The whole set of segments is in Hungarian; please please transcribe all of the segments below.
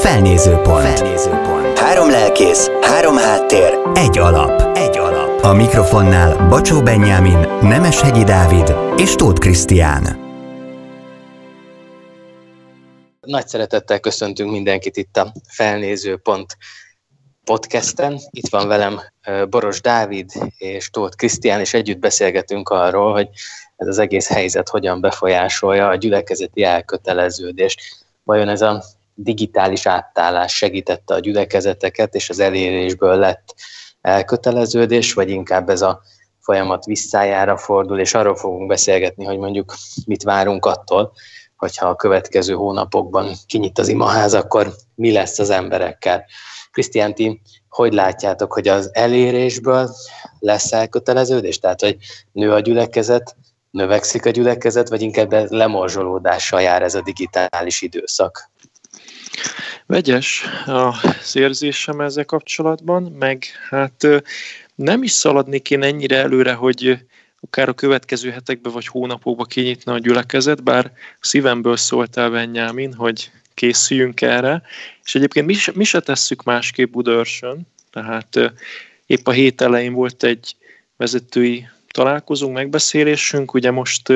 Felnézőpont. Felnézőpont. Három lelkész, három háttér, egy alap. Egy alap. A mikrofonnál Bacsó Benyámin, Nemeshegyi Dávid és Tóth Krisztián. Nagy szeretettel köszöntünk mindenkit itt a Felnézőpont podcasten. Itt van velem Boros Dávid és Tóth Krisztián, és együtt beszélgetünk arról, hogy ez az egész helyzet hogyan befolyásolja a gyülekezeti elköteleződést. Vajon ez a digitális átállás segítette a gyülekezeteket, és az elérésből lett elköteleződés, vagy inkább ez a folyamat visszájára fordul, és arról fogunk beszélgetni, hogy mondjuk mit várunk attól, hogyha a következő hónapokban kinyit az imaház, akkor mi lesz az emberekkel. Krisztián, ti hogy látjátok, hogy az elérésből lesz elköteleződés? Tehát, hogy nő a gyülekezet, növekszik a gyülekezet, vagy inkább lemorzsolódással jár ez a digitális időszak? Vegyes az érzésem ezzel kapcsolatban, meg hát nem is szaladnék én ennyire előre, hogy akár a következő hetekben vagy hónapokban kinyitna a gyülekezet, bár szívemből szóltál Benyámin, hogy készüljünk erre, és egyébként mi, mi se tesszük másképp Budaörsön, tehát épp a hét elején volt egy vezetői találkozunk, megbeszélésünk, ugye most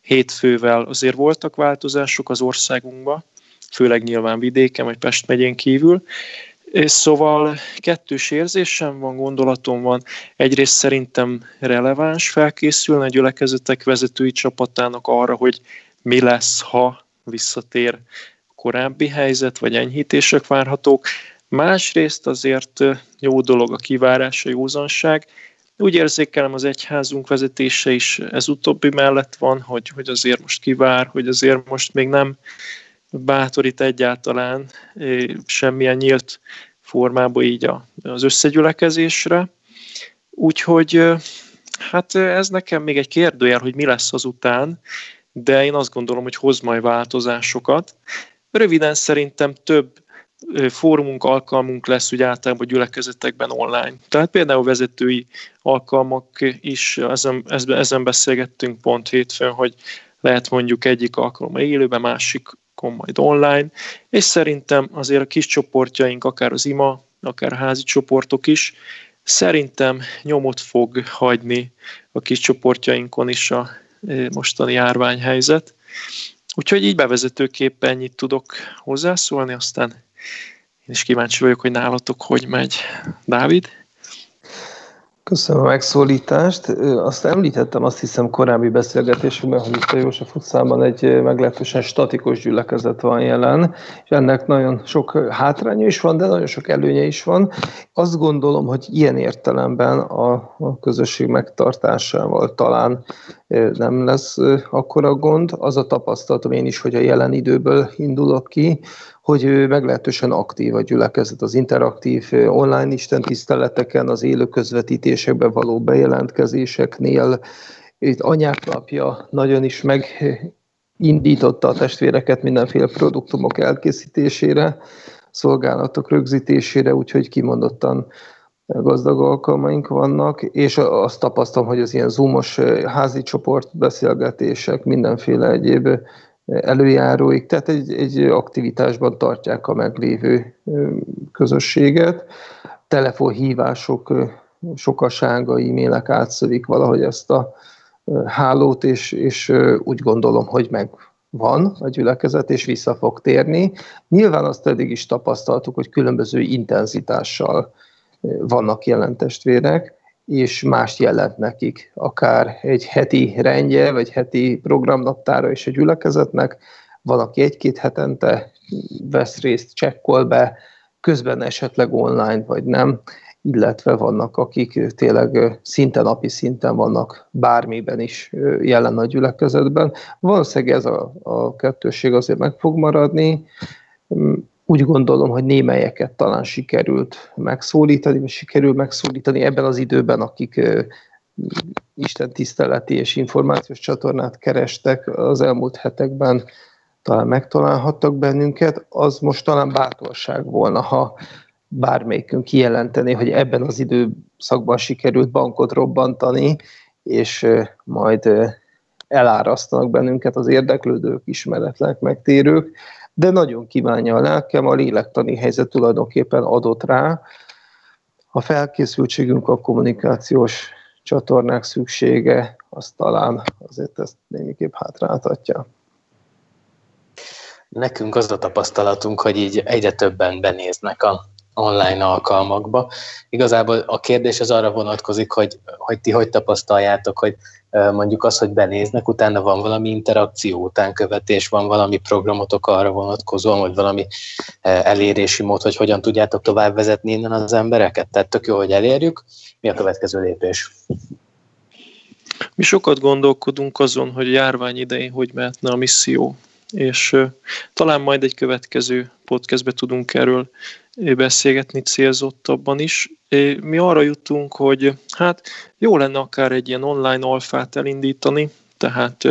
hétfővel azért voltak változások az országunkban, főleg nyilván vidéken, vagy Pest megyén kívül. És szóval kettős érzésem van, gondolatom van. Egyrészt szerintem releváns felkészülni a gyülekezetek vezetői csapatának arra, hogy mi lesz, ha visszatér korábbi helyzet, vagy enyhítések várhatók. Másrészt azért jó dolog a kivárás, a józanság. Úgy érzékelem az egyházunk vezetése is ez utóbbi mellett van, hogy, hogy azért most kivár, hogy azért most még nem bátorít egyáltalán semmilyen nyílt formában így az összegyülekezésre. Úgyhogy hát ez nekem még egy kérdőjel, hogy mi lesz azután, de én azt gondolom, hogy hoz majd változásokat. Röviden szerintem több fórumunk, alkalmunk lesz ugye általában gyülekezetekben online. Tehát például vezetői alkalmak is, ezen, ezen beszélgettünk pont hétfőn, hogy lehet mondjuk egyik alkalommal élőben, másik majd online, és szerintem azért a kis csoportjaink, akár az ima, akár házi csoportok is, szerintem nyomot fog hagyni a kis csoportjainkon is a e, mostani járványhelyzet. Úgyhogy így bevezetőképpen ennyit tudok hozzászólni, aztán én is kíváncsi vagyok, hogy nálatok hogy megy. Dávid? Köszönöm a megszólítást. Azt említettem, azt hiszem korábbi beszélgetésünkben, hogy itt a József utcában egy meglehetősen statikus gyülekezet van jelen, és ennek nagyon sok hátránya is van, de nagyon sok előnye is van. Azt gondolom, hogy ilyen értelemben a, közösség megtartásával talán nem lesz akkora gond. Az a tapasztalatom én is, hogy a jelen időből indulok ki, hogy meglehetősen aktív a gyülekezet az interaktív online istentiszteleteken, az élő közvetítésekben való bejelentkezéseknél. Itt anyák napja nagyon is megindította a testvéreket mindenféle produktumok elkészítésére, szolgálatok rögzítésére, úgyhogy kimondottan gazdag alkalmaink vannak, és azt tapasztalom, hogy az ilyen zoomos házi csoport beszélgetések, mindenféle egyéb előjáróik, tehát egy, egy aktivitásban tartják a meglévő közösséget. Telefonhívások sokasága, e-mailek átszövik valahogy ezt a hálót, és, és úgy gondolom, hogy meg van a gyülekezet, és vissza fog térni. Nyilván azt eddig is tapasztaltuk, hogy különböző intenzitással vannak jelen testvérek, és más jelent nekik, akár egy heti rendje, vagy heti programnaptára is a gyülekezetnek, van, aki egy-két hetente vesz részt, csekkol be, közben esetleg online, vagy nem, illetve vannak, akik tényleg szinte napi szinten vannak bármiben is jelen a gyülekezetben. Valószínűleg ez a, a kettőség azért meg fog maradni, úgy gondolom, hogy némelyeket talán sikerült megszólítani, vagy sikerül megszólítani ebben az időben, akik Isten tiszteleti és információs csatornát kerestek az elmúlt hetekben, talán megtalálhattak bennünket, az most talán bátorság volna, ha bármelyikünk kijelenteni, hogy ebben az időszakban sikerült bankot robbantani, és majd elárasztanak bennünket az érdeklődők, ismeretlenek, megtérők, de nagyon kívánja a lelkem, a lélektani helyzet tulajdonképpen adott rá. A felkészültségünk, a kommunikációs csatornák szüksége, az talán azért ezt némiképp hátráltatja. Nekünk az a tapasztalatunk, hogy így egyre többen benéznek a online alkalmakba. Igazából a kérdés az arra vonatkozik, hogy, hogy ti hogy tapasztaljátok, hogy mondjuk az, hogy benéznek, utána van valami interakció, utánkövetés, van valami programotok arra vonatkozóan, vagy valami elérési mód, hogy hogyan tudjátok tovább vezetni innen az embereket? Tehát tök jó, hogy elérjük. Mi a következő lépés? Mi sokat gondolkodunk azon, hogy járvány idején hogy mehetne a misszió, és talán majd egy következő podcastbe tudunk erről beszélgetni célzottabban is. Mi arra jutunk, hogy hát jó lenne akár egy ilyen online alfát elindítani, tehát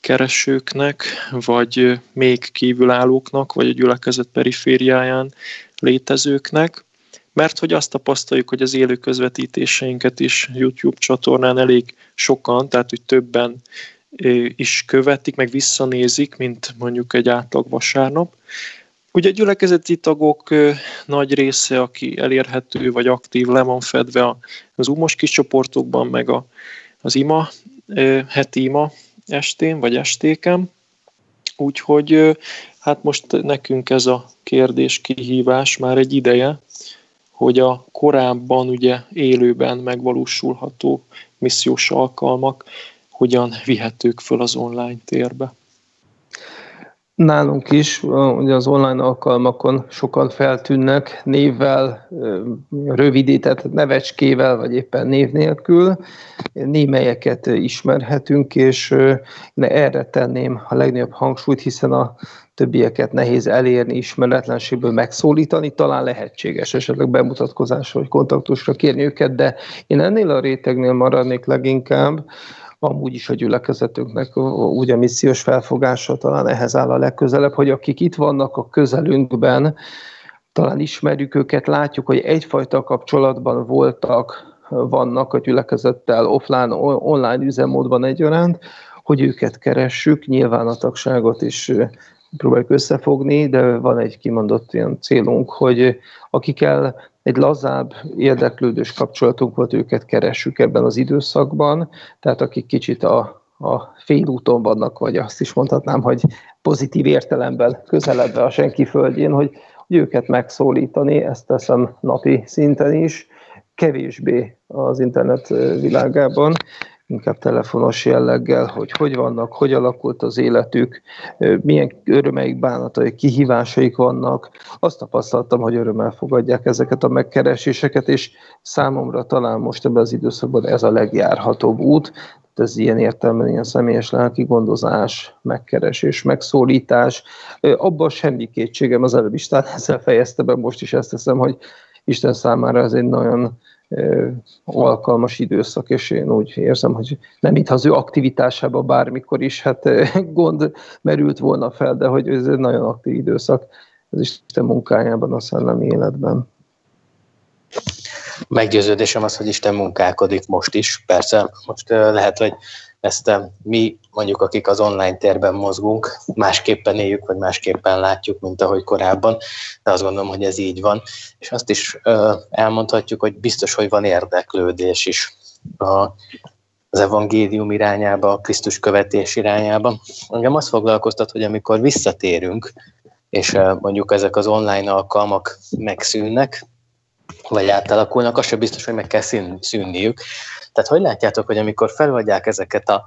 keresőknek, vagy még kívülállóknak, vagy a gyülekezet perifériáján létezőknek, mert hogy azt tapasztaljuk, hogy az élő közvetítéseinket is YouTube csatornán elég sokan, tehát hogy többen is követik, meg visszanézik, mint mondjuk egy átlag vasárnap. Ugye a gyülekezeti tagok nagy része, aki elérhető vagy aktív, le van fedve az umos kis csoportokban, meg a, az ima, heti ima estén vagy estéken. Úgyhogy hát most nekünk ez a kérdés, kihívás már egy ideje, hogy a korábban ugye élőben megvalósulható missziós alkalmak hogyan vihetők föl az online térbe. Nálunk is, ugye az online alkalmakon sokan feltűnnek névvel, rövidített nevecskével, vagy éppen név nélkül. Némelyeket ismerhetünk, és erre tenném a legnagyobb hangsúlyt, hiszen a többieket nehéz elérni, ismeretlenségből megszólítani, talán lehetséges esetleg bemutatkozásra vagy kontaktusra kérni őket, de én ennél a rétegnél maradnék leginkább, amúgy is a gyülekezetünknek úgy a missziós felfogása talán ehhez áll a legközelebb, hogy akik itt vannak a közelünkben, talán ismerjük őket, látjuk, hogy egyfajta kapcsolatban voltak, vannak a gyülekezettel offline, online üzemmódban egyaránt, hogy őket keressük, nyilván a tagságot is próbáljuk összefogni, de van egy kimondott ilyen célunk, hogy akikkel egy lazább, érdeklődős kapcsolatunk volt, őket keressük ebben az időszakban, tehát akik kicsit a, a félúton vannak, vagy azt is mondhatnám, hogy pozitív értelemben közelebb a senki földjén, hogy, hogy őket megszólítani, ezt teszem napi szinten is, kevésbé az internet világában, inkább telefonos jelleggel, hogy hogy vannak, hogy alakult az életük, milyen örömeik, bánatai, kihívásaik vannak. Azt tapasztaltam, hogy örömmel fogadják ezeket a megkereséseket, és számomra talán most ebben az időszakban ez a legjárhatóbb út, ez ilyen értelemben ilyen személyes lelki gondozás, megkeresés, megszólítás. Abban semmi kétségem, az előbb Isten ezzel fejezte be, most is ezt teszem, hogy Isten számára ez egy nagyon alkalmas időszak, és én úgy érzem, hogy nem itt az ő aktivitásába bármikor is hát gond merült volna fel, de hogy ez egy nagyon aktív időszak az Isten munkájában, a szellemi életben. Meggyőződésem az, hogy Isten munkálkodik most is. Persze, most lehet, hogy ezt mi, mondjuk akik az online térben mozgunk, másképpen éljük, vagy másképpen látjuk, mint ahogy korábban, de azt gondolom, hogy ez így van. És azt is elmondhatjuk, hogy biztos, hogy van érdeklődés is a, az evangélium irányába, a Krisztus követés irányába. Engem azt foglalkoztat, hogy amikor visszatérünk, és mondjuk ezek az online alkalmak megszűnnek, vagy átalakulnak, az sem biztos, hogy meg kell szűnniük. Tehát hogy látjátok, hogy amikor feloldják ezeket a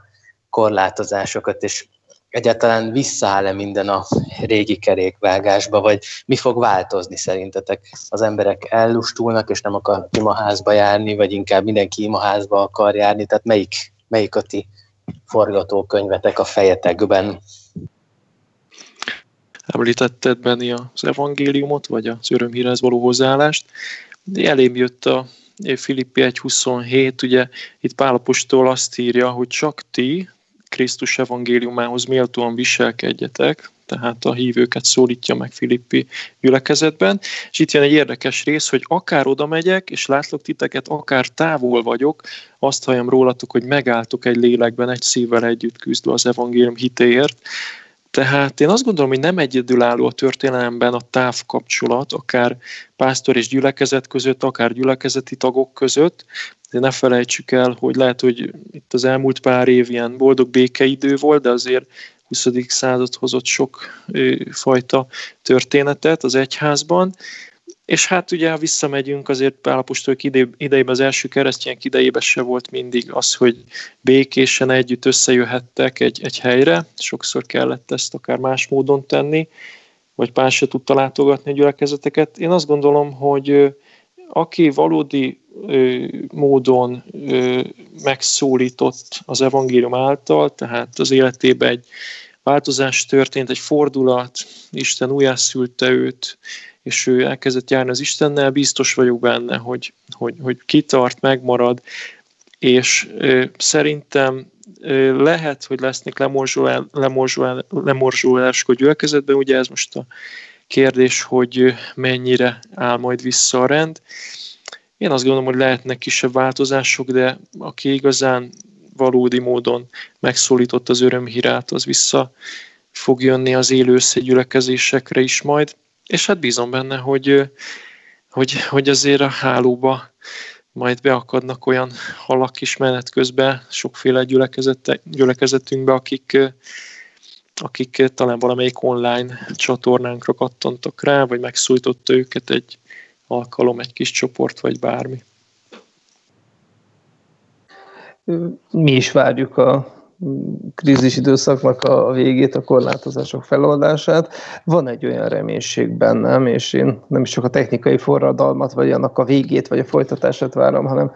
korlátozásokat, és egyáltalán visszaáll-e minden a régi kerékvágásba, vagy mi fog változni szerintetek? Az emberek ellustulnak, és nem akar imaházba járni, vagy inkább mindenki imaházba akar járni, tehát melyik, melyik a ti forgatókönyvetek a fejetekben? Említetted Benni az evangéliumot, vagy az örömhírhez való hozzáállást. Elém jött a Filippi 1.27, ugye itt Pálapostól azt írja, hogy csak ti Krisztus evangéliumához méltóan viselkedjetek, tehát a hívőket szólítja meg Filippi gyülekezetben, és itt jön egy érdekes rész, hogy akár oda megyek, és látlak titeket, akár távol vagyok, azt halljam rólatok, hogy megálltok egy lélekben, egy szívvel együtt küzdve az evangélium hitéért. Tehát én azt gondolom, hogy nem egyedülálló a történelemben a távkapcsolat, akár pásztor és gyülekezet között, akár gyülekezeti tagok között, de ne felejtsük el, hogy lehet, hogy itt az elmúlt pár év ilyen boldog békeidő volt, de azért 20. század hozott sok fajta történetet az egyházban, és hát ugye, ha visszamegyünk, azért Pálapostól idejében, az első keresztények idejében se volt mindig az, hogy békésen együtt összejöhettek egy, egy helyre, sokszor kellett ezt akár más módon tenni, vagy pár se tudta látogatni a gyülekezeteket. Én azt gondolom, hogy aki valódi ö, módon ö, megszólított az evangélium által, tehát az életében egy változás történt, egy fordulat, Isten újjászülte őt, és ő elkezdett járni az Istennel, biztos vagyok benne, hogy, hogy, hogy kitart, megmarad, és ö, szerintem ö, lehet, hogy lesznek lemorzsolás, lemorzsolás, lemorzsolások gyülekezetben, ugye ez most a kérdés, hogy mennyire áll majd vissza a rend. Én azt gondolom, hogy lehetnek kisebb változások, de aki igazán valódi módon megszólított az örömhírát, az vissza fog jönni az élő összegyülekezésekre is majd. És hát bízom benne, hogy, hogy, hogy azért a hálóba majd beakadnak olyan halak is menet közben sokféle gyülekezetünkbe, akik, akik talán valamelyik online csatornánkra kattantak rá, vagy megszújtotta őket egy alkalom, egy kis csoport, vagy bármi. Mi is várjuk a krízis időszaknak a végét, a korlátozások feloldását. Van egy olyan reménység bennem, és én nem is csak a technikai forradalmat, vagy annak a végét, vagy a folytatását várom, hanem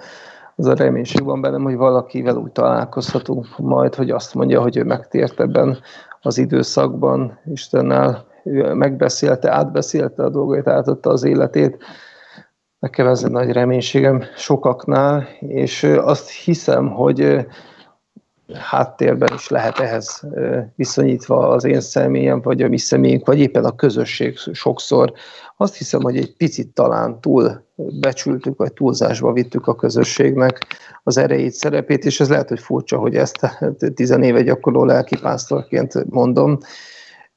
az a reménység van bennem, hogy valakivel úgy találkozhatunk majd, hogy azt mondja, hogy ő megtért ebben az időszakban, Istennel ő megbeszélte, átbeszélte a dolgait, átadta az életét. Nekem ez egy nagy reménységem sokaknál, és azt hiszem, hogy háttérben is lehet ehhez viszonyítva az én személyem, vagy a mi személyünk, vagy éppen a közösség sokszor. Azt hiszem, hogy egy picit talán túl becsültük, vagy túlzásba vittük a közösségnek az erejét, szerepét, és ez lehet, hogy furcsa, hogy ezt tizenéve gyakorló lelkipásztorként mondom.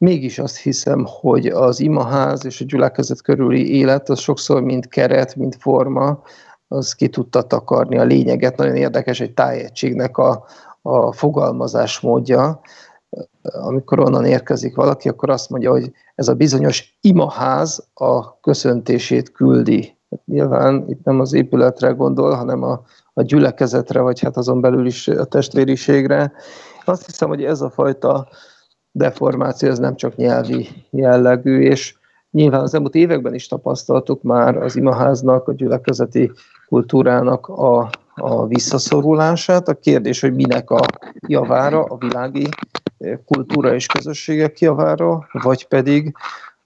Mégis azt hiszem, hogy az imaház és a gyülekezet körüli élet az sokszor mind keret, mind forma, az ki tudta takarni a lényeget. Nagyon érdekes egy tájegységnek a, a fogalmazás módja, amikor onnan érkezik valaki, akkor azt mondja, hogy ez a bizonyos imaház a köszöntését küldi. Nyilván itt nem az épületre gondol, hanem a, a gyülekezetre, vagy hát azon belül is a testvériségre. Azt hiszem, hogy ez a fajta deformáció, ez nem csak nyelvi jellegű, és nyilván az elmúlt években is tapasztaltuk már az imaháznak, a gyülekezeti kultúrának a a visszaszorulását. A kérdés, hogy minek a javára, a világi eh, kultúra és közösségek javára, vagy pedig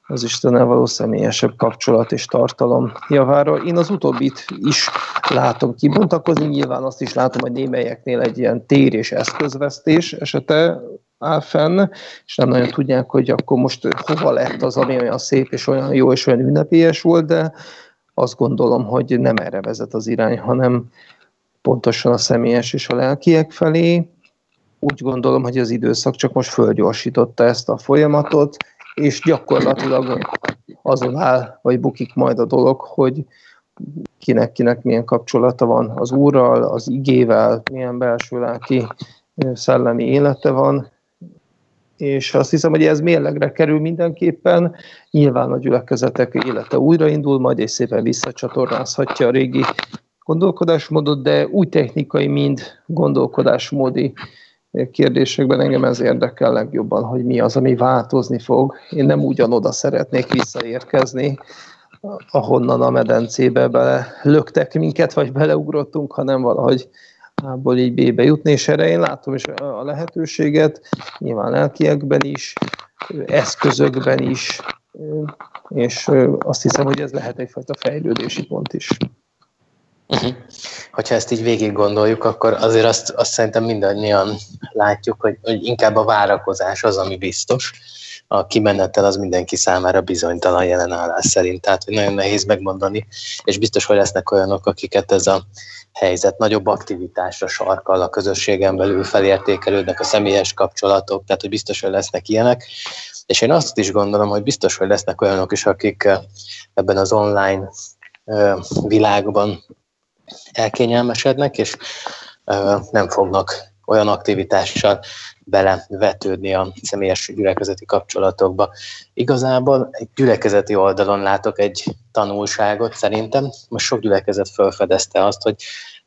az Istennel való személyesebb kapcsolat és tartalom javára. Én az utóbbit is látom kibontakozni, nyilván azt is látom, hogy némelyeknél egy ilyen tér és eszközvesztés esete áll fenn, és nem nagyon tudják, hogy akkor most hova lett az, ami olyan szép és olyan jó és olyan ünnepélyes volt, de azt gondolom, hogy nem erre vezet az irány, hanem pontosan a személyes és a lelkiek felé. Úgy gondolom, hogy az időszak csak most fölgyorsította ezt a folyamatot, és gyakorlatilag azon áll, vagy bukik majd a dolog, hogy kinek-kinek milyen kapcsolata van az Úrral, az igével, milyen belső lelki szellemi élete van, és azt hiszem, hogy ez mérlegre kerül mindenképpen. Nyilván a gyülekezetek élete újraindul, majd és szépen visszacsatornázhatja a régi gondolkodásmódot, de úgy technikai, mind gondolkodásmódi kérdésekben engem ez érdekel legjobban, hogy mi az, ami változni fog. Én nem ugyanoda szeretnék visszaérkezni, ahonnan a medencébe bele löktek minket, vagy beleugrottunk, hanem valahogy A-ból így B-be jutni, és erre én látom is a lehetőséget, nyilván lelkiekben is, eszközökben is, és azt hiszem, hogy ez lehet egyfajta fejlődési pont is. Uh-huh. Hogyha ezt így végig gondoljuk, akkor azért azt, azt szerintem mindannyian látjuk, hogy, hogy inkább a várakozás az, ami biztos, a kimenetel az mindenki számára bizonytalan jelen állás szerint, tehát nagyon nehéz megmondani, és biztos, hogy lesznek olyanok, akiket ez a helyzet nagyobb aktivitásra sarkal a közösségen belül, felértékelődnek a személyes kapcsolatok, tehát hogy biztos, hogy lesznek ilyenek. És én azt is gondolom, hogy biztos, hogy lesznek olyanok is, akik ebben az online világban elkényelmesednek, és nem fognak olyan aktivitással belevetődni a személyes gyülekezeti kapcsolatokba. Igazából egy gyülekezeti oldalon látok egy tanulságot szerintem. Most sok gyülekezet felfedezte azt, hogy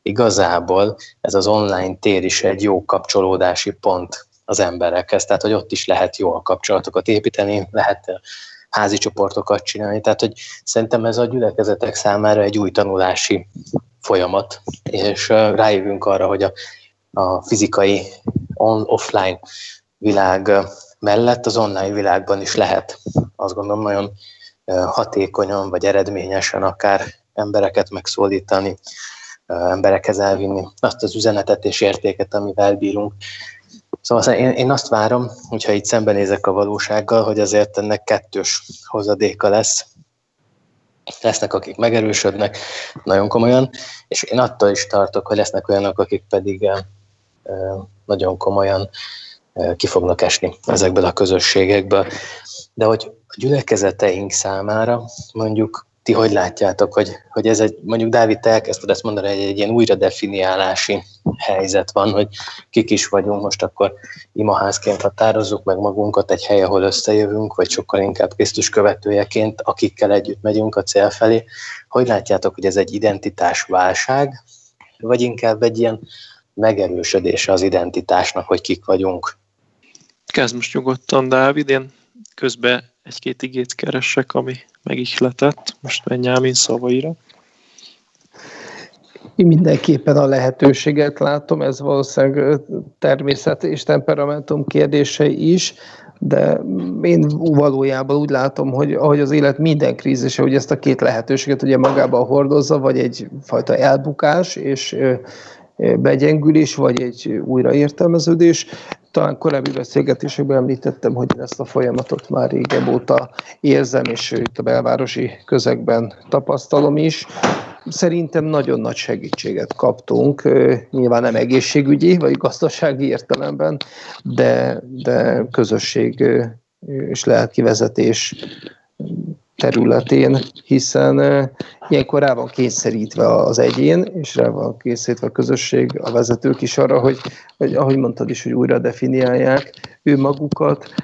igazából ez az online tér is egy jó kapcsolódási pont az emberekhez, tehát hogy ott is lehet jó a kapcsolatokat építeni, lehet házi csoportokat csinálni, tehát hogy szerintem ez a gyülekezetek számára egy új tanulási folyamat, és rájövünk arra, hogy a, a fizikai on-offline világ mellett az online világban is lehet, azt gondolom, nagyon hatékonyan vagy eredményesen akár embereket megszólítani, emberekhez elvinni azt az üzenetet és értéket, amivel bírunk. Szóval én, én azt várom, hogyha itt szembenézek a valósággal, hogy azért ennek kettős hozadéka lesz. Lesznek, akik megerősödnek nagyon komolyan, és én attól is tartok, hogy lesznek olyanok, akik pedig nagyon komolyan ki fognak esni ezekből a közösségekből. De hogy a gyülekezeteink számára mondjuk ti hogy látjátok, hogy, hogy ez egy, mondjuk Dávid, te elkezdted ezt mondani, hogy egy ilyen újra definiálási helyzet van, hogy kik is vagyunk, most akkor imaházként határozzuk meg magunkat egy hely, ahol összejövünk, vagy sokkal inkább Krisztus követőjeként, akikkel együtt megyünk a cél felé. Hogy látjátok, hogy ez egy identitásválság, vagy inkább egy ilyen megerősödése az identitásnak, hogy kik vagyunk? Kezd most nyugodtan, Dávid, én közben egy-két igét keresek, ami megihletett, most Benyámin szavaira. Én mindenképpen a lehetőséget látom, ez valószínűleg természet és temperamentum kérdése is, de én valójában úgy látom, hogy ahogy az élet minden krízise, hogy ezt a két lehetőséget ugye magában hordozza, vagy egyfajta elbukás, és begyengülés, vagy egy újraértelmeződés. Talán korábbi beszélgetésekben említettem, hogy ezt a folyamatot már régebb óta érzem, és itt a belvárosi közegben tapasztalom is. Szerintem nagyon nagy segítséget kaptunk, nyilván nem egészségügyi vagy gazdasági értelemben, de, de közösség és lelkivezetés területén, hiszen ilyenkor rá van kényszerítve az egyén, és rá van kényszerítve a közösség, a vezetők is arra, hogy, hogy ahogy mondtad is, hogy újra definiálják ő magukat,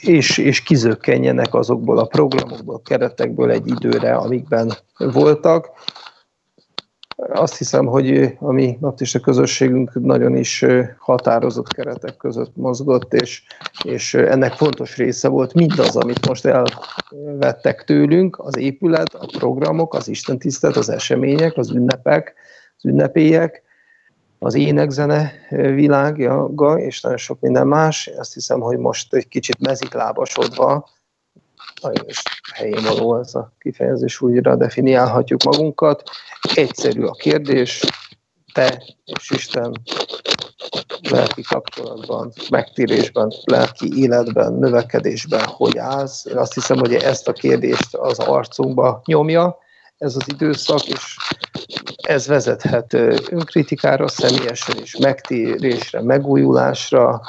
és, és kizökkenjenek azokból a programokból, keretekből egy időre, amikben voltak, azt hiszem, hogy a mi baptista közösségünk nagyon is határozott keretek között mozgott, és, és ennek fontos része volt mindaz, amit most elvettek tőlünk, az épület, a programok, az istentisztelet, az események, az ünnepek, az ünnepélyek, az énekzene világa, és nagyon sok minden más. Azt hiszem, hogy most egy kicsit meziklábasodva, és helyén való ez a kifejezés, újra definiálhatjuk magunkat. Egyszerű a kérdés, te és Isten lelki kapcsolatban, megtérésben, lelki életben, növekedésben hogy állsz. Én azt hiszem, hogy ezt a kérdést az arcunkba nyomja ez az időszak, és ez vezethet önkritikára, személyesen is megtérésre, megújulásra,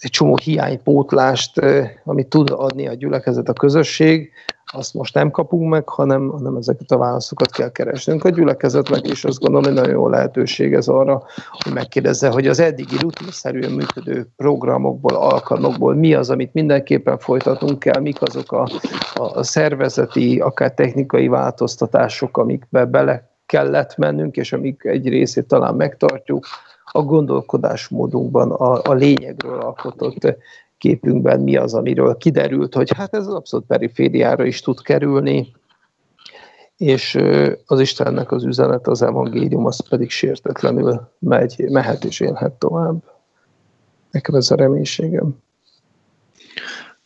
egy csomó hiánypótlást, amit tud adni a gyülekezet, a közösség, azt most nem kapunk meg, hanem, hanem ezeket a válaszokat kell keresnünk. A gyülekezetnek is azt gondolom, hogy nagyon jó lehetőség ez arra, hogy megkérdezze, hogy az eddigi rutinszerűen működő programokból, alkalmakból mi az, amit mindenképpen folytatunk kell, mik azok a, a szervezeti, akár technikai változtatások, amikbe bele kellett mennünk, és amik egy részét talán megtartjuk, a gondolkodásmódunkban, a, a lényegről alkotott képünkben mi az, amiről kiderült, hogy hát ez abszolút perifériára is tud kerülni, és az Istennek az üzenet, az evangélium, az pedig sértetlenül megy, mehet és élhet tovább. Nekem ez a reménységem.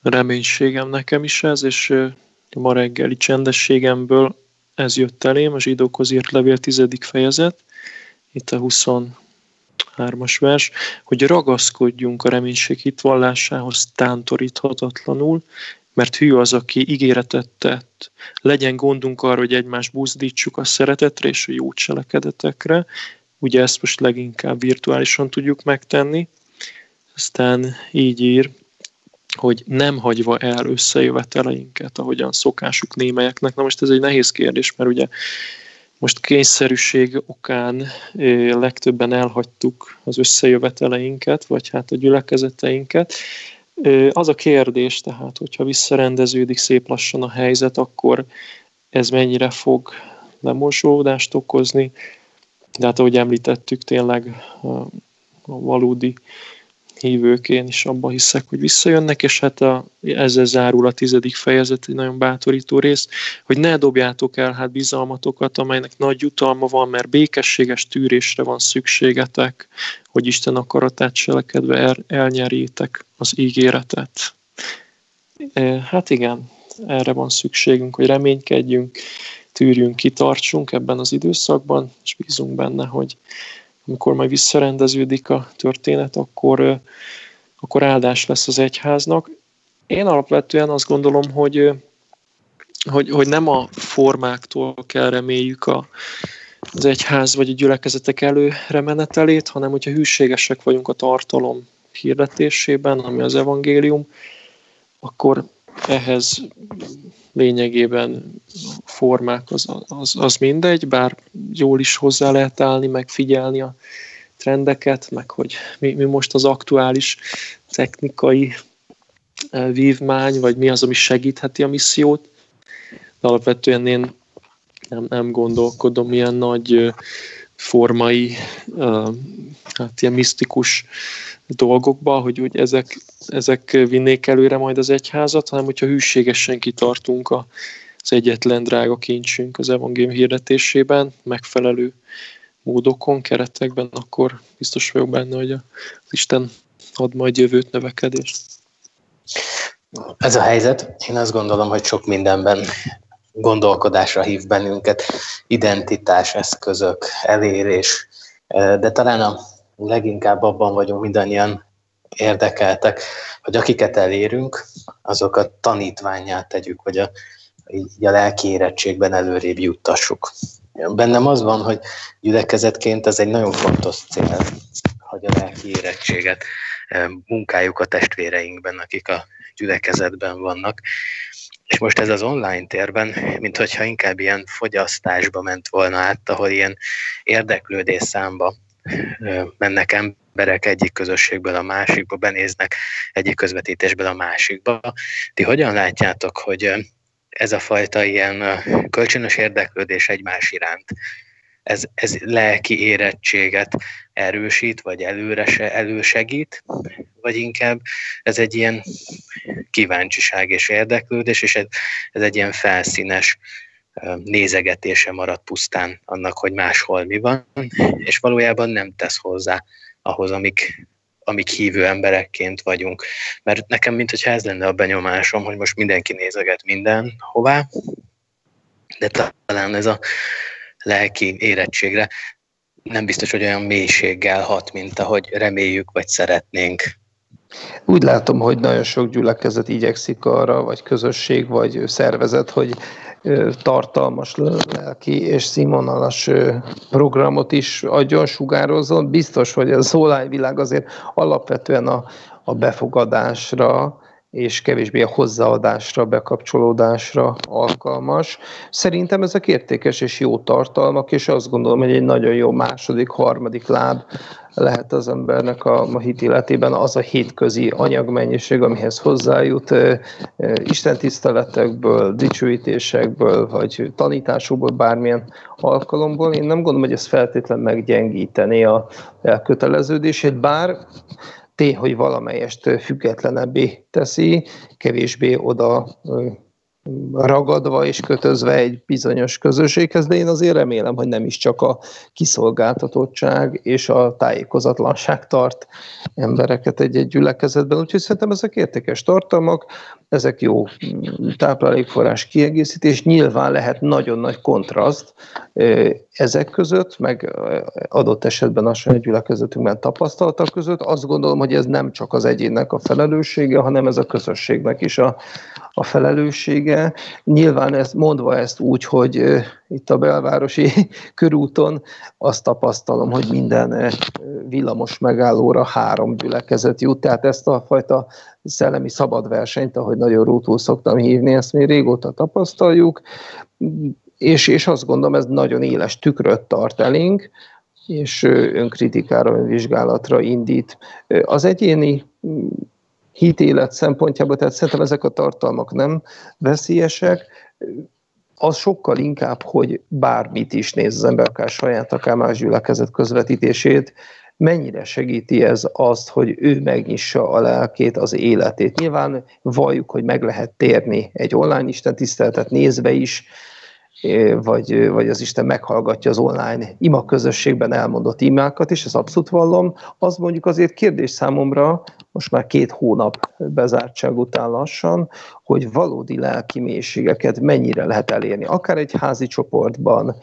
Reménységem nekem is ez, és ma reggeli csendességemből ez jött elém, a zsidókhoz írt levél tizedik fejezet, itt a hármas vers, hogy ragaszkodjunk a reménység hitvallásához tántoríthatatlanul, mert hű az, aki ígéretet tett. Legyen gondunk arra, hogy egymást buzdítsuk a szeretetre és a jó cselekedetekre. Ugye ezt most leginkább virtuálisan tudjuk megtenni. Aztán így ír, hogy nem hagyva el összejöveteleinket, ahogyan szokásuk némelyeknek. Na most ez egy nehéz kérdés, mert ugye most kényszerűség okán legtöbben elhagytuk az összejöveteleinket, vagy hát a gyülekezeteinket. Az a kérdés tehát, hogyha visszarendeződik szép lassan a helyzet, akkor ez mennyire fog lemosódást okozni. De hát ahogy említettük, tényleg a valódi hívők, én is abban hiszek, hogy visszajönnek, és hát a, ezzel zárul a tizedik fejezet, egy nagyon bátorító rész, hogy ne dobjátok el hát bizalmatokat, amelynek nagy jutalma van, mert békességes tűrésre van szükségetek, hogy Isten akaratát cselekedve el, elnyerjétek az ígéretet. E, hát igen, erre van szükségünk, hogy reménykedjünk, tűrjünk, kitartsunk ebben az időszakban, és bízunk benne, hogy amikor majd visszarendeződik a történet, akkor, akkor áldás lesz az egyháznak. Én alapvetően azt gondolom, hogy, hogy, hogy nem a formáktól kell reméljük a, az egyház vagy a gyülekezetek előre menetelét, hanem hogyha hűségesek vagyunk a tartalom hirdetésében, ami az evangélium, akkor ehhez lényegében formák az, az, az mindegy, bár jól is hozzá lehet állni, megfigyelni a trendeket, meg hogy mi, mi most az aktuális technikai eh, vívmány, vagy mi az, ami segítheti a missziót. De alapvetően én nem, nem gondolkodom ilyen nagy eh, formai, eh, hát ilyen misztikus dolgokba, hogy úgy ezek, ezek vinnék előre majd az egyházat, hanem hogyha hűségesen kitartunk a, az egyetlen drága kincsünk az evangélium hirdetésében, megfelelő módokon, keretekben, akkor biztos vagyok benne, hogy az Isten ad majd jövőt, növekedést. Ez a helyzet, én azt gondolom, hogy sok mindenben gondolkodásra hív bennünket, identitás, eszközök, elérés, de talán a leginkább abban vagyunk mindannyian érdekeltek, hogy akiket elérünk, azokat tanítványát tegyük, vagy a, így a lelki érettségben előrébb juttassuk. Bennem az van, hogy gyülekezetként ez egy nagyon fontos cél, hogy a lelki érettséget eh, munkáljuk a testvéreinkben, akik a gyülekezetben vannak. És most ez az online térben, mint hogyha inkább ilyen fogyasztásba ment volna át, ahol ilyen érdeklődés számba mennek emberek egyik közösségből a másikba, benéznek egyik közvetítésből a másikba. Ti hogyan látjátok, hogy ez a fajta ilyen kölcsönös érdeklődés egymás iránt, ez, ez lelki érettséget erősít, vagy előre se elősegít, vagy inkább ez egy ilyen kíváncsiság és érdeklődés, és ez, ez egy ilyen felszínes nézegetése marad pusztán annak, hogy máshol mi van, és valójában nem tesz hozzá ahhoz, amik, amik hívő emberekként vagyunk. Mert nekem, mintha ez lenne a benyomásom, hogy most mindenki nézeget mindenhová, de talán ez a lelki érettségre nem biztos, hogy olyan mélységgel hat, mint ahogy reméljük, vagy szeretnénk. Úgy látom, hogy nagyon sok gyülekezet igyekszik arra, vagy közösség, vagy szervezet, hogy tartalmas lelki és színvonalas programot is adjon, sugározzon. Biztos, hogy a világ azért alapvetően a, a befogadásra, és kevésbé a hozzáadásra, bekapcsolódásra alkalmas. Szerintem ezek értékes és jó tartalmak, és azt gondolom, hogy egy nagyon jó második, harmadik láb lehet az embernek a, a hit életében az a hétközi anyagmennyiség, amihez hozzájut Isten tiszteletekből, dicsőítésekből, vagy tanításokból, bármilyen alkalomból. Én nem gondolom, hogy ez feltétlen meggyengíteni a elköteleződését, bár tény, hogy valamelyest függetlenebbé teszi, kevésbé oda ragadva és kötözve egy bizonyos közösséghez, de én azért remélem, hogy nem is csak a kiszolgáltatottság és a tájékozatlanság tart embereket egy-egy gyülekezetben, úgyhogy szerintem ezek értékes tartalmak, ezek jó táplálékforrás kiegészítés, nyilván lehet nagyon nagy kontraszt ezek között, meg adott esetben a saját gyülekezetünkben tapasztaltak között, azt gondolom, hogy ez nem csak az egyénnek a felelőssége, hanem ez a közösségnek is a, a felelőssége. Nyilván ezt, mondva ezt úgy, hogy itt a belvárosi körúton azt tapasztalom, hogy minden villamos megállóra három gyülekezet jut, tehát ezt a fajta szellemi szabad versenyt, ahogy nagyon rútul szoktam hívni, ezt mi régóta tapasztaljuk, és, és azt gondolom, ez nagyon éles tükröt tart elénk, és önkritikára, önvizsgálatra indít. Az egyéni hitélet szempontjából, tehát szerintem ezek a tartalmak nem veszélyesek, az sokkal inkább, hogy bármit is néz az ember, akár saját, akár más gyülekezet közvetítését, mennyire segíti ez azt, hogy ő megnyissa a lelkét, az életét. Nyilván valljuk, hogy meg lehet térni egy online Isten tiszteletet nézve is, vagy, vagy az Isten meghallgatja az online ima közösségben elmondott imákat, és ez abszolút vallom. Az mondjuk azért kérdés számomra, most már két hónap bezártság után lassan, hogy valódi lelki mélységeket mennyire lehet elérni. Akár egy házi csoportban,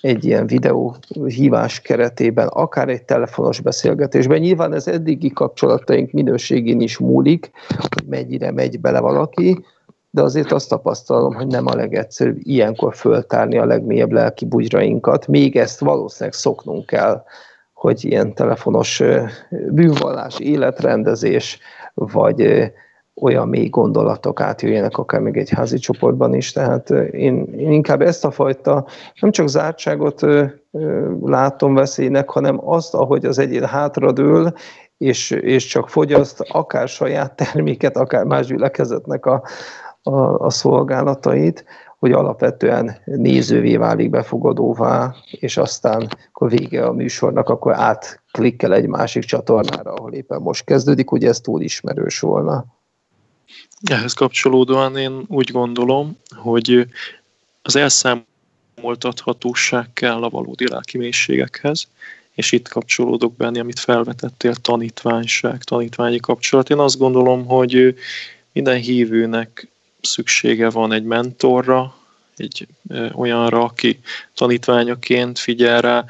egy ilyen videó hívás keretében, akár egy telefonos beszélgetésben. Nyilván ez eddigi kapcsolataink minőségén is múlik, hogy mennyire megy bele valaki, de azért azt tapasztalom, hogy nem a legegyszerűbb ilyenkor föltárni a legmélyebb lelki bugyrainkat. Még ezt valószínűleg szoknunk kell, hogy ilyen telefonos bűnvallás, életrendezés, vagy olyan mély gondolatok átjöjjenek akár még egy házi csoportban is. Tehát én, én inkább ezt a fajta nem csak zártságot látom veszélynek, hanem azt, ahogy az egyén hátradől, és, és csak fogyaszt akár saját terméket, akár más gyülekezetnek a, a, a szolgálatait, hogy alapvetően nézővé válik befogadóvá, és aztán, akkor vége a műsornak, akkor átklikkel egy másik csatornára, ahol éppen most kezdődik, ugye ez túl ismerős volna. Ehhez kapcsolódóan én úgy gondolom, hogy az elszámoltathatóság kell a valódi lelki mélységekhez, és itt kapcsolódok benne, amit felvetettél, tanítványság, tanítványi kapcsolat. Én azt gondolom, hogy minden hívőnek szüksége van egy mentorra, egy olyanra, aki tanítványaként figyel rá,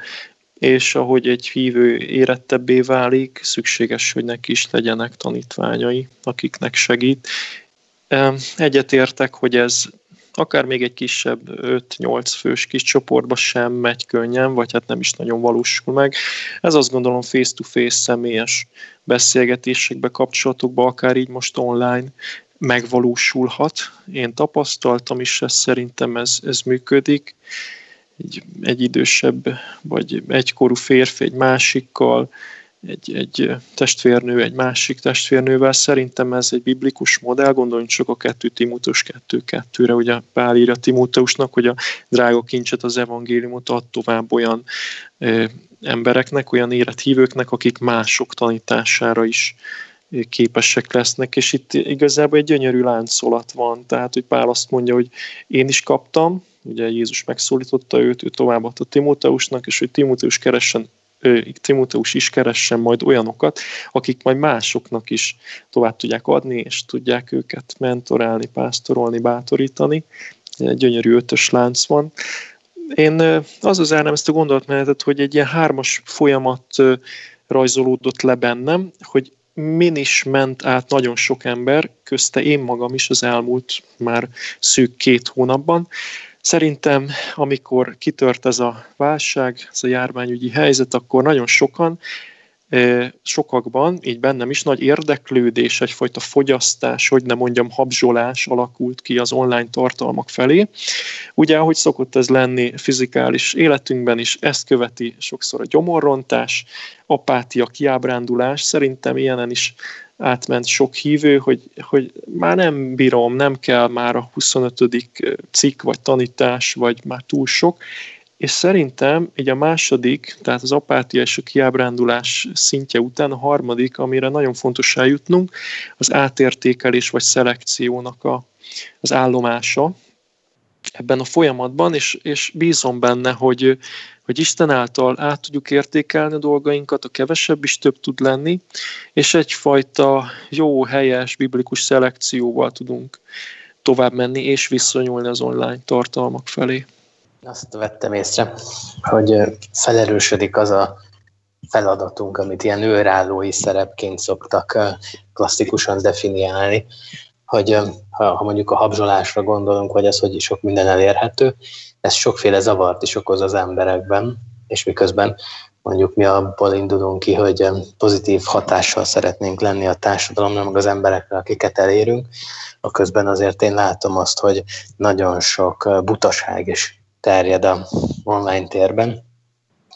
és ahogy egy hívő érettebbé válik, szükséges, hogy neki is legyenek tanítványai, akiknek segít. Egyetértek, hogy ez akár még egy kisebb 5-8 fős kis csoportba sem megy könnyen, vagy hát nem is nagyon valósul meg. Ez azt gondolom face-to-face személyes beszélgetésekbe, kapcsolatokba, akár így most online megvalósulhat. Én tapasztaltam is, ez szerintem ez, ez működik. Egy, egy idősebb, vagy egykorú férfi egy másikkal, egy, egy testvérnő egy másik testvérnővel. Szerintem ez egy biblikus modell, gondoljunk csak a 2 Timóteus 2.2-re, ugye Pál írja Timóteusnak, hogy a drága kincset, az evangéliumot ad tovább olyan ö, embereknek, olyan élethívőknek, akik mások tanítására is képesek lesznek, és itt igazából egy gyönyörű láncolat van, tehát, hogy Pál azt mondja, hogy én is kaptam, ugye Jézus megszólította őt, ő továbbadta Timóteusnak, és hogy Timóteus keressen Timóteus is keressen majd olyanokat, akik majd másoknak is tovább tudják adni, és tudják őket mentorálni, pásztorolni, bátorítani. Egy gyönyörű ötös lánc van. Én az az zárnám ezt a gondolatmenetet, hogy egy ilyen hármas folyamat rajzolódott le bennem, hogy min is ment át nagyon sok ember, közte én magam is az elmúlt már szűk két hónapban. Szerintem, amikor kitört ez a válság, ez a járványügyi helyzet, akkor nagyon sokan sokakban, így bennem is nagy érdeklődés, egyfajta fogyasztás, hogy nem mondjam habzsolás alakult ki az online tartalmak felé. Ugye, ahogy szokott ez lenni fizikális életünkben is, ezt követi sokszor a gyomorrontás, apátia, kiábrándulás, szerintem ilyenen is átment sok hívő, hogy, hogy már nem bírom, nem kell már a 25. cikk, vagy tanítás, vagy már túl sok, és szerintem így a második, tehát az apátia és a kiábrándulás szintje után a harmadik, amire nagyon fontos eljutnunk, az átértékelés vagy szelekciónak a, az állomása ebben a folyamatban, és, és bízom benne, hogy, hogy Isten által át tudjuk értékelni a dolgainkat, a kevesebb is több tud lenni, és egyfajta jó, helyes, biblikus szelekcióval tudunk tovább menni és viszonyulni az online tartalmak felé. Azt vettem észre, hogy felerősödik az a feladatunk, amit ilyen őrállói szerepként szoktak klasszikusan definiálni, hogy ha, mondjuk a habzsolásra gondolunk, vagy az, hogy sok minden elérhető, ez sokféle zavart is okoz az emberekben, és miközben mondjuk mi abból indulunk ki, hogy pozitív hatással szeretnénk lenni a társadalomra, meg az emberekre, akiket elérünk, a közben azért én látom azt, hogy nagyon sok butaság is terjed a online térben,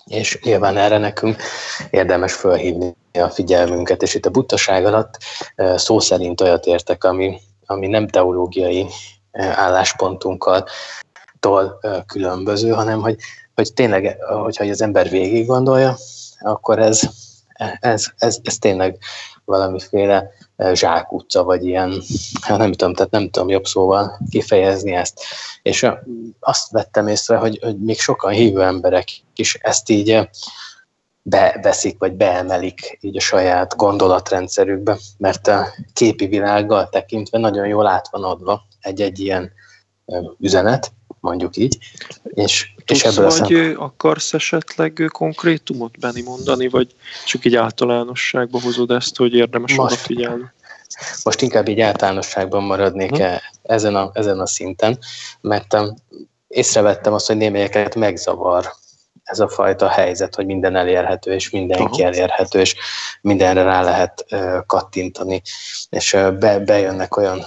és nyilván erre nekünk érdemes fölhívni a figyelmünket, és itt a butaság alatt szó szerint olyat értek, ami, ami nem teológiai álláspontunkkal tól különböző, hanem hogy, hogy tényleg, hogyha az ember végig gondolja, akkor ez, ez, ez, ez tényleg valamiféle zsákutca, vagy ilyen, hát nem tudom, tehát nem tudom jobb szóval kifejezni ezt. És azt vettem észre, hogy, hogy még sokan hívő emberek is ezt így beveszik, vagy beemelik így a saját gondolatrendszerükbe, mert a képi világgal tekintve nagyon jól át van adva egy-egy ilyen üzenet, mondjuk így. És, Tudsz, és ebből vagy szem... akarsz esetleg konkrétumot Benni mondani, vagy csak így általánosságba hozod ezt, hogy érdemes most, odafigyelni? Most inkább így általánosságban maradnék hmm. ezen, a, ezen a szinten, mert észrevettem azt, hogy némelyeket megzavar ez a fajta helyzet, hogy minden elérhető, és mindenki Aha. elérhető, és mindenre rá lehet kattintani, és be, bejönnek olyan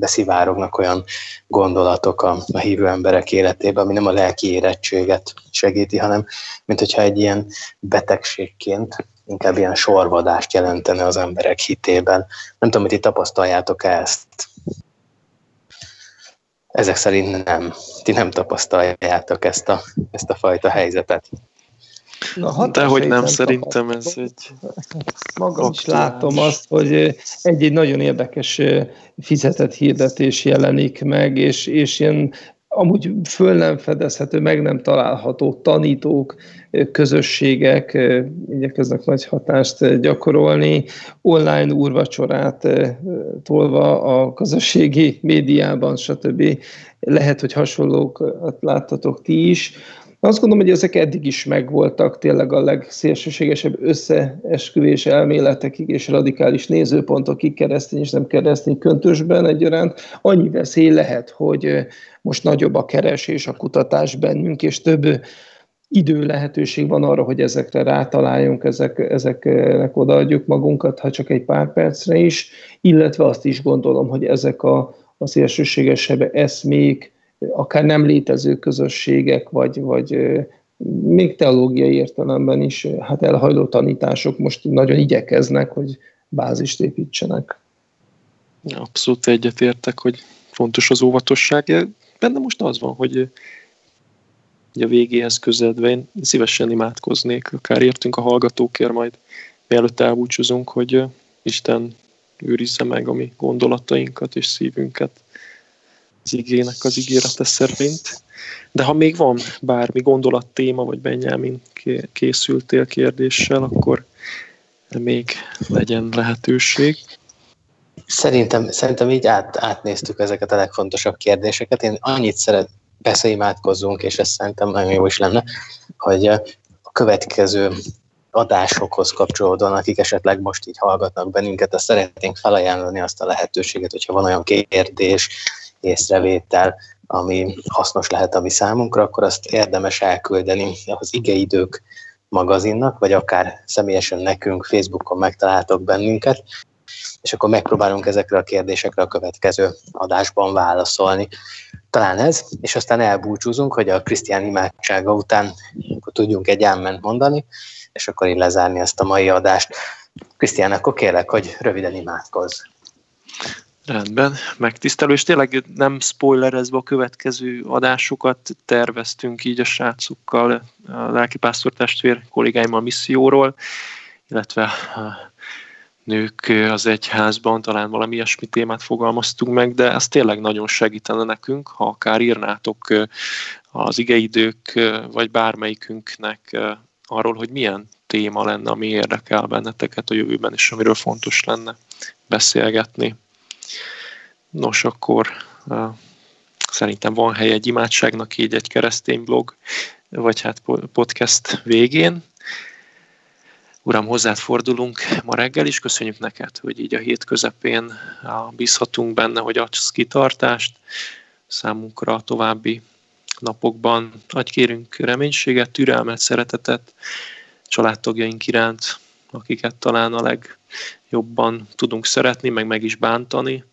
beszivárognak olyan gondolatok a, a hívő emberek életébe, ami nem a lelki érettséget segíti, hanem mint hogyha egy ilyen betegségként inkább ilyen sorvadást jelentene az emberek hitében. Nem tudom, hogy ti tapasztaljátok ezt. Ezek szerint nem. Ti nem tapasztaljátok ezt a, ezt a fajta helyzetet. Na, De hogy nem, szerintem ez egy... Magam is látom azt, hogy egy-egy nagyon érdekes fizetett hirdetés jelenik meg, és, és ilyen amúgy föl nem fedezhető, meg nem található tanítók, közösségek igyekeznek nagy hatást gyakorolni, online úrvacsorát tolva a közösségi médiában, stb. Lehet, hogy hasonlókat láttatok ti is. Azt gondolom, hogy ezek eddig is megvoltak, tényleg a legszélsőségesebb összeesküvés elméletekig és radikális nézőpontokig keresztény és nem keresztény köntösben egyaránt. Annyi veszély lehet, hogy most nagyobb a keresés, a kutatás bennünk, és több idő lehetőség van arra, hogy ezekre rátaláljunk, ezek, ezeknek odaadjuk magunkat, ha csak egy pár percre is, illetve azt is gondolom, hogy ezek a, a szélsőségesebb eszmék, akár nem létező közösségek, vagy, vagy még teológiai értelemben is hát elhajló tanítások most nagyon igyekeznek, hogy bázist építsenek. Abszolút egyetértek, hogy fontos az óvatosság. Benne most az van, hogy a végéhez közeledve én szívesen imádkoznék, akár értünk a hallgatókért majd, mielőtt elbúcsúzunk, hogy Isten őrizze meg a mi gondolatainkat és szívünket az igének az ígérete szerint. De ha még van bármi gondolat, téma, vagy Benyámin készültél kérdéssel, akkor még legyen lehetőség. Szerintem, szerintem így át, átnéztük ezeket a legfontosabb kérdéseket. Én annyit szeret, beszéimádkozzunk, és ez szerintem nagyon jó is lenne, hogy a következő adásokhoz kapcsolódóan, akik esetleg most így hallgatnak bennünket, azt szeretnénk felajánlani azt a lehetőséget, hogyha van olyan kérdés, észrevétel, ami hasznos lehet a mi számunkra, akkor azt érdemes elküldeni az igeidők magazinnak, vagy akár személyesen nekünk Facebookon megtaláltok bennünket, és akkor megpróbálunk ezekre a kérdésekre a következő adásban válaszolni. Talán ez, és aztán elbúcsúzunk, hogy a Krisztián imádsága után akkor tudjunk egy ámment mondani, és akkor így lezárni ezt a mai adást. Krisztián, akkor kérlek, hogy röviden imádkozz. Rendben, megtisztelő, és tényleg nem spoilerezve a következő adásokat terveztünk így a srácokkal, a lelkipásztor testvér kollégáimmal misszióról, illetve a nők az egyházban, talán valami ilyesmi témát fogalmaztunk meg, de ez tényleg nagyon segítene nekünk, ha akár írnátok az igeidők, vagy bármelyikünknek arról, hogy milyen téma lenne, ami érdekel benneteket a jövőben, és amiről fontos lenne beszélgetni. Nos, akkor szerintem van hely egy imádságnak így egy keresztény blog, vagy hát podcast végén. Uram, hozzád fordulunk ma reggel is, köszönjük neked, hogy így a hét közepén bízhatunk benne, hogy adsz kitartást számunkra a további napokban. Adj kérünk reménységet, türelmet, szeretetet családtagjaink iránt, akiket talán a legjobban tudunk szeretni, meg meg is bántani,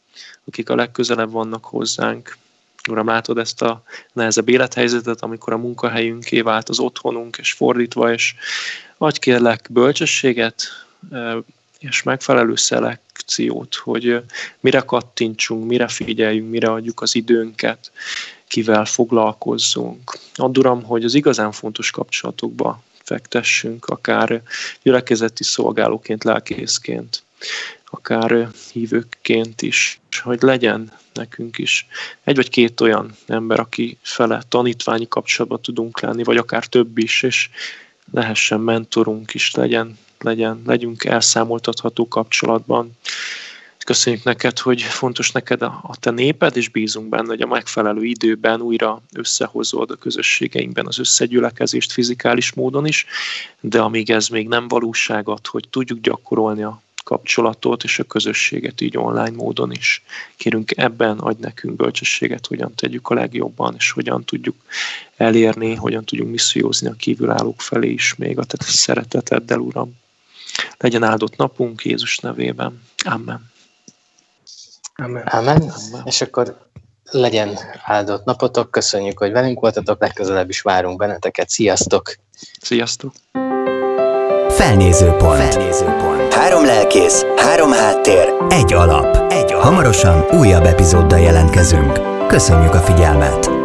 akik a legközelebb vannak hozzánk. Uram, látod ezt a nehezebb élethelyzetet, amikor a munkahelyünké vált az otthonunk, és fordítva, és adj kérlek bölcsességet, és megfelelő szelekciót, hogy mire kattintsunk, mire figyeljünk, mire adjuk az időnket, kivel foglalkozzunk. Add Uram, hogy az igazán fontos kapcsolatokba fektessünk, akár gyülekezeti szolgálóként, lelkészként, akár hívőként is, hogy legyen nekünk is egy vagy két olyan ember, aki fele tanítványi kapcsolatban tudunk lenni, vagy akár több is, és lehessen mentorunk is, legyen, legyen, legyünk elszámoltatható kapcsolatban. Köszönjük neked, hogy fontos neked a, a te néped, és bízunk benne, hogy a megfelelő időben újra összehozod a közösségeinkben az összegyülekezést fizikális módon is, de amíg ez még nem valóságot, hogy tudjuk gyakorolni a kapcsolatot és a közösséget így online módon is. Kérünk ebben, adj nekünk bölcsességet, hogyan tegyük a legjobban, és hogyan tudjuk elérni, hogyan tudjunk missziózni a kívülállók felé is még a te szereteteddel, Uram. Legyen áldott napunk Jézus nevében. Amen. Amen. Amen. Amen. És akkor legyen áldott napotok, köszönjük, hogy velünk voltatok, legközelebb is várunk benneteket. Sziasztok! Sziasztok! Felnézőpont. Felnézőpont. Három lelkész, három háttér, egy alap. Egy alap. Hamarosan újabb epizóddal jelentkezünk. Köszönjük a figyelmet!